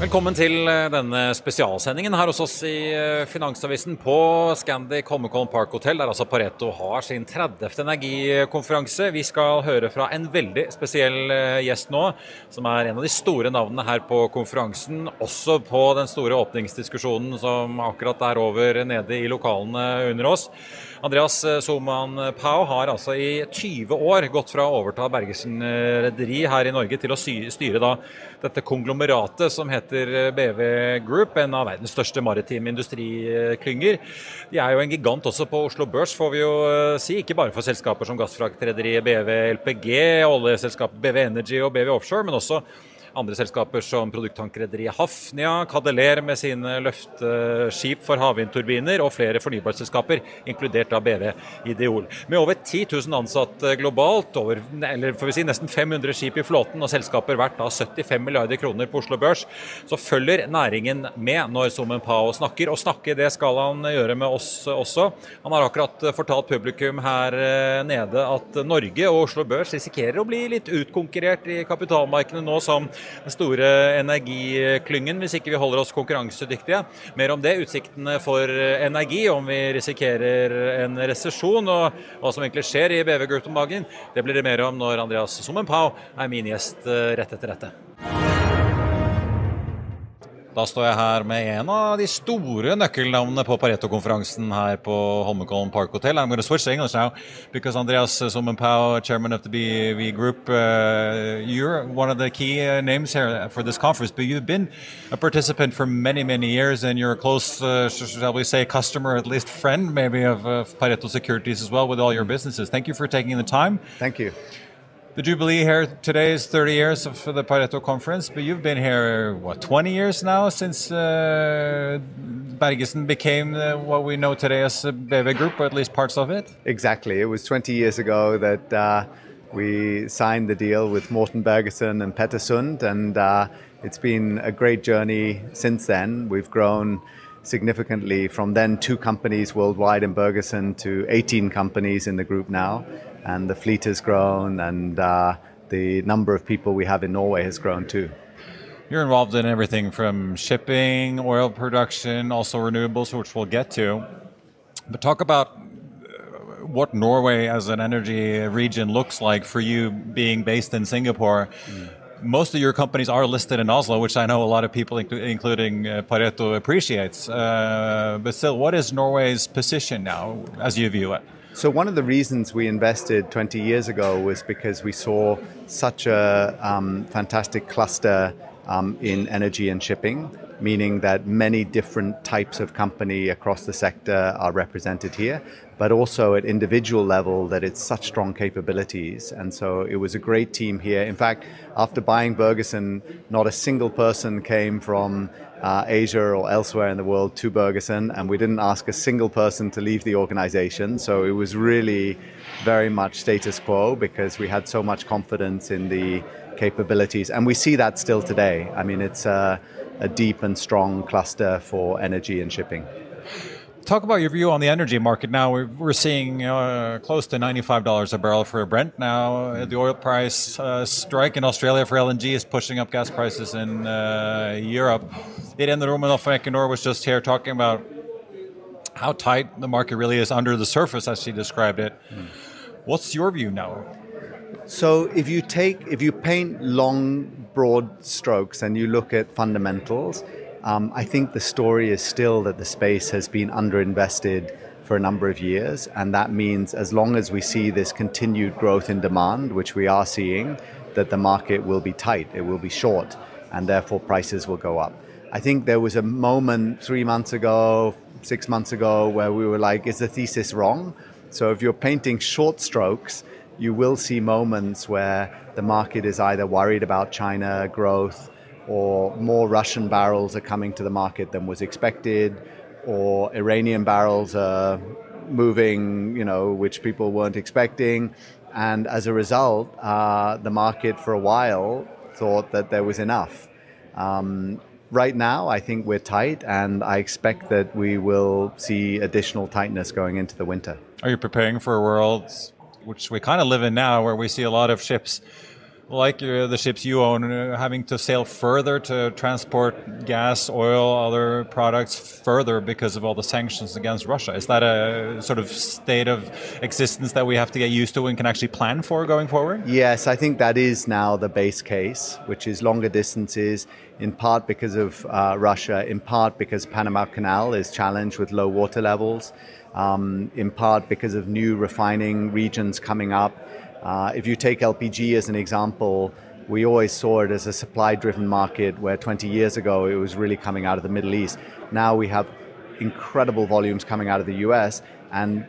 Velkommen til eh, denne spesialsendingen her hos oss i eh, Finansavisen på Scandic Holmenkollen Park Hotel, der altså Pareto har sin 30. energikonferanse. Vi skal høre fra en veldig spesiell eh, gjest nå, som er en av de store navnene her på konferansen. Også på den store åpningsdiskusjonen som akkurat er over nede i lokalene under oss. Andreas Soman Pau har altså i 20 år gått fra å overta Bergesen rederi her i Norge til å styre da dette konglomeratet som heter BV Group, en av verdens største maritime industriklynger. De er jo en gigant også på Oslo Børs, får vi jo si. Ikke bare for selskaper som gassfraktrederiet BV LPG, oljeselskapet BV Energy og BV Offshore, men også andre selskaper som produkttankrederiet Hafnia, Cadeler med sine løfteskip for havvindturbiner, og flere fornybarselskaper, inkludert av BV Ideol. Med over 10 000 ansatte globalt, over, eller får vi si nesten 500 skip i flåten og selskaper verdt av 75 milliarder kroner på Oslo Børs, så følger næringen med når Summen Pao snakker. Og snakke det skal han gjøre med oss også. Han har akkurat fortalt publikum her nede at Norge og Oslo Børs risikerer å bli litt utkonkurrert i kapitalmarkedene nå som den store energiklyngen, hvis ikke vi holder oss konkurransedyktige. Mer om det, utsiktene for energi, om vi risikerer en resesjon og hva som egentlig skjer i BV-gurtenbagen, det blir det mer om når Andreas Sommenpau er min gjest rett etter dette. Da står jeg her med en av de store nøkkelnavnene på Pareto-konferansen her på Holmenkollen Park Hotel. I'm going to switch to English now because Andreas Sommenpau, chairman of the BV Group, uh, you're one of the key uh, names here for this conference, but you've been a participant for many, many years and you're a close, uh, shall we say, customer, at least friend maybe of, of Pareto Securities as well with all your businesses. Thank you for taking the time. Thank you. The Jubilee here today is 30 years of the Pareto conference, but you've been here, what, 20 years now since uh, Bergesen became uh, what we know today as a BW Group, or at least parts of it? Exactly. It was 20 years ago that uh, we signed the deal with Morten Bergesen and Pettersund, and uh, it's been a great journey since then. We've grown significantly from then two companies worldwide in Bergesen to 18 companies in the group now and the fleet has grown, and uh, the number of people we have in Norway has grown too. You're involved in everything from shipping, oil production, also renewables, which we'll get to. But talk about what Norway as an energy region looks like for you being based in Singapore. Mm. Most of your companies are listed in Oslo, which I know a lot of people, including uh, Pareto, appreciates. Uh, but still, what is Norway's position now, as you view it? So, one of the reasons we invested 20 years ago was because we saw such a um, fantastic cluster um, in energy and shipping, meaning that many different types of company across the sector are represented here, but also at individual level that it's such strong capabilities. And so it was a great team here. In fact, after buying Bergesen, not a single person came from uh, Asia or elsewhere in the world to Bergesen, and we didn't ask a single person to leave the organization. So it was really very much status quo because we had so much confidence in the capabilities, and we see that still today. I mean, it's a, a deep and strong cluster for energy and shipping. Talk about your view on the energy market now. We're seeing uh, close to $95 a barrel for Brent now. The oil price uh, strike in Australia for LNG is pushing up gas prices in uh, Europe. Irene Rummelhoff from Equinor was just here talking about how tight the market really is under the surface, as she described it. Mm. What's your view now? So if you take, if you paint long, broad strokes and you look at fundamentals, um, I think the story is still that the space has been underinvested for a number of years, and that means as long as we see this continued growth in demand, which we are seeing, that the market will be tight, it will be short, and therefore prices will go up. I think there was a moment three months ago, six months ago, where we were like, is the thesis wrong? So if you're painting short strokes, you will see moments where the market is either worried about China growth or more Russian barrels are coming to the market than was expected, or Iranian barrels are moving, you know, which people weren't expecting. And as a result, uh, the market for a while thought that there was enough. Um, right now, I think we're tight, and I expect that we will see additional tightness going into the winter. Are you preparing for a world which we kind of live in now, where we see a lot of ships like uh, the ships you own, uh, having to sail further to transport gas, oil, other products further because of all the sanctions against Russia. Is that a sort of state of existence that we have to get used to and can actually plan for going forward? Yes, I think that is now the base case, which is longer distances, in part because of uh, Russia, in part because Panama Canal is challenged with low water levels, um, in part because of new refining regions coming up. Uh, if you take LPG as an example, we always saw it as a supply driven market where 20 years ago it was really coming out of the Middle East. Now we have incredible volumes coming out of the US and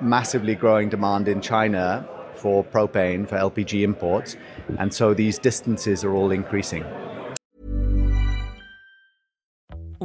massively growing demand in China for propane, for LPG imports. And so these distances are all increasing.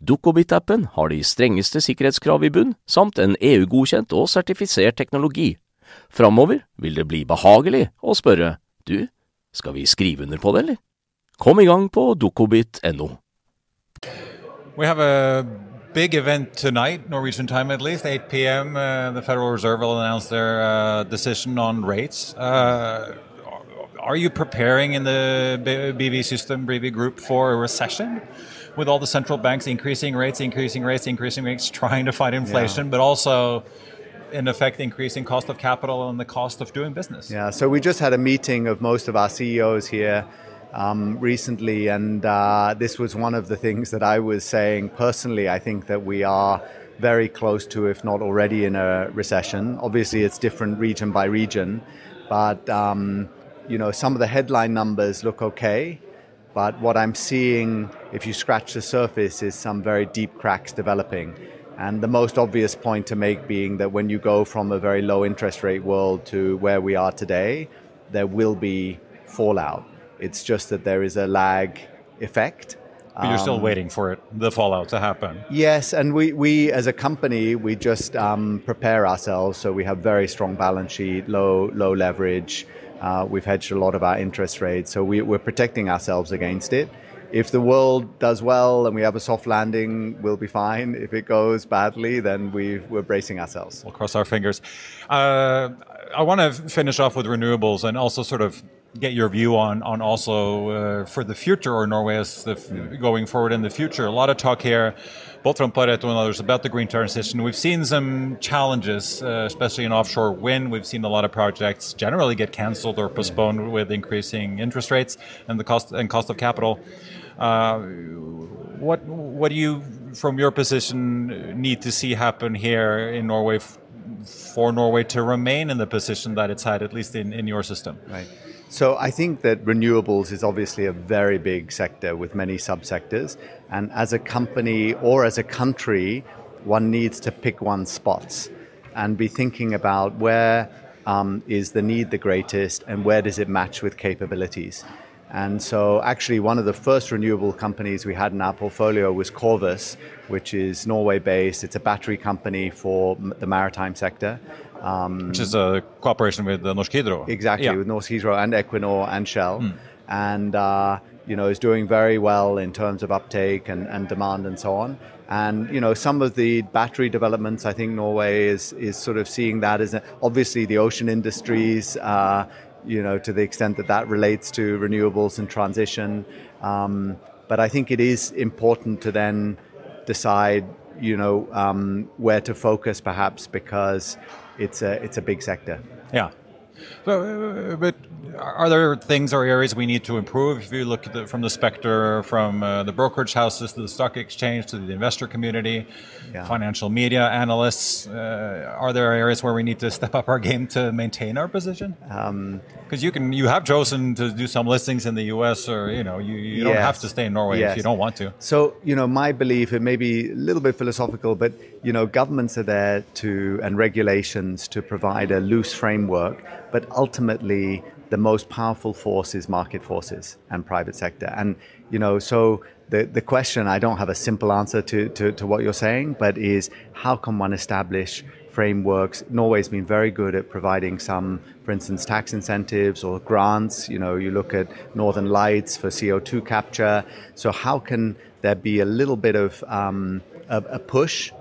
Dukkobit-appen har de strengeste sikkerhetskrav i bunn, samt en EU-godkjent og sertifisert teknologi. Framover vil det bli behagelig å spørre du, skal vi skrive under på det, eller? Kom i gang på dukkobit.no. We have a big event tonight, Norwegian time at least, 8 p.m. Uh, the Federal Reserve will announce their uh, decision on rates. Uh, are you preparing in the BW system, BW group, for a recession? With all the central banks increasing rates, increasing rates, increasing rates, trying to fight inflation, yeah. but also in effect increasing cost of capital and the cost of doing business. Yeah, so we just had a meeting of most of our CEOs here um, recently, and uh, this was one of the things that I was saying personally. I think that we are very close to, if not already, in a recession. Obviously, it's different region by region, but um, you know some of the headline numbers look okay. But what I'm seeing, if you scratch the surface, is some very deep cracks developing. And the most obvious point to make being that when you go from a very low interest rate world to where we are today, there will be fallout. It's just that there is a lag effect. But you're still um, waiting for it, the fallout to happen. Yes, and we, we as a company, we just um, prepare ourselves. So we have very strong balance sheet, low low leverage. Uh, we've hedged a lot of our interest rates, so we, we're protecting ourselves against it. if the world does well and we have a soft landing, we'll be fine. If it goes badly, then we we're bracing ourselves. We'll cross our fingers. Uh, I want to finish off with renewables and also sort of get your view on on also uh, for the future or Norway as the, going forward in the future. A lot of talk here, both from Pareto and others, about the green transition. We've seen some challenges, uh, especially in offshore wind. We've seen a lot of projects generally get cancelled or postponed with increasing interest rates and the cost and cost of capital. Uh, what what do you, from your position, need to see happen here in Norway? for Norway to remain in the position that it's had, at least in, in your system? Right. So I think that renewables is obviously a very big sector with many subsectors. And as a company or as a country, one needs to pick one's spots and be thinking about where um, is the need the greatest and where does it match with capabilities. And so, actually, one of the first renewable companies we had in our portfolio was Corvus, which is Norway based. It's a battery company for the maritime sector. Um, which is a cooperation with uh, Norsk Hydro. Exactly, yeah. with Norsk Hydro and Equinor and Shell. Mm. And, uh, you know, is doing very well in terms of uptake and, and demand and so on. And you know, some of the battery developments, I think Norway is is sort of seeing that as a, obviously the ocean industries. Uh, you know, to the extent that that relates to renewables and transition. Um, but I think it is important to then decide, you know, um, where to focus, perhaps, because it's a it's a big sector. Yeah. So, but are there things or areas we need to improve? If you look the, from the specter, from uh, the brokerage houses to the stock exchange to the investor community, yeah. financial media analysts, uh, are there areas where we need to step up our game to maintain our position? Because um, you can, you have chosen to do some listings in the U.S. or you know, you, you yes. don't have to stay in Norway yes. if you don't want to. So you know, my belief, it may be a little bit philosophical, but you know, governments are there to and regulations to provide a loose framework, but ultimately the most powerful force is market forces and private sector. And, you know, so the, the question, I don't have a simple answer to, to, to what you're saying, but is how can one establish frameworks? Norway's been very good at providing some, for instance, tax incentives or grants. You know, you look at Northern Lights for CO2 capture. So how can there be a little bit of um, a, a push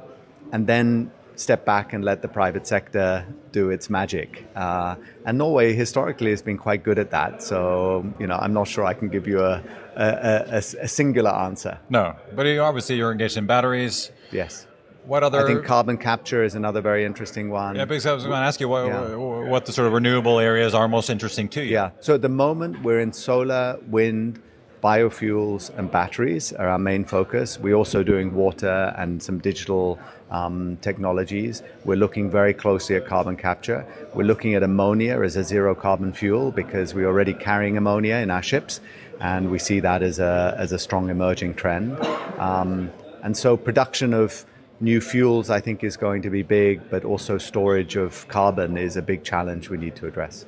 and then step back and let the private sector do its magic. Uh, and Norway historically has been quite good at that. So, you know, I'm not sure I can give you a, a, a, a singular answer. No, but you, obviously you're engaged in batteries. Yes. What other? I think carbon capture is another very interesting one. Yeah, because I was going to ask you what, yeah. what the sort of renewable areas are most interesting to you. Yeah. So at the moment we're in solar, wind, biofuels and batteries are our main focus. We're also doing water and some digital um, technologies. We're looking very closely at carbon capture. We're looking at ammonia as a zero carbon fuel because we're already carrying ammonia in our ships, and we see that as a, as a strong emerging trend. Um, and so, production of new fuels, I think, is going to be big, but also storage of carbon is a big challenge we need to address.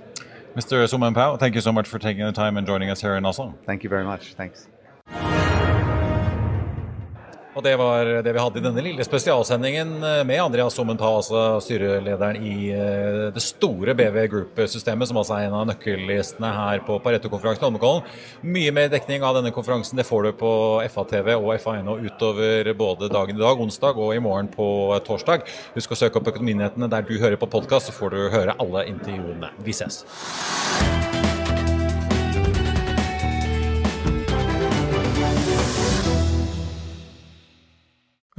Mr. Sohmen-Pao, thank you so much for taking the time and joining us here in Oslo. Thank you very much. Thanks. Og det var det vi hadde i denne lille spesialsendingen med Andreas Sommental, altså styrelederen i eh, det store BV Group-systemet, som altså er en av nøkkellistene her på Pareto-konferansen i Holmenkollen. Mye mer dekning av denne konferansen det får du på FA-TV og FA.no utover både dagen i dag, onsdag, og i morgen på torsdag. Husk å søke opp Økonominyhetene der du hører på podkast, så får du høre alle intervjuene. Vi ses.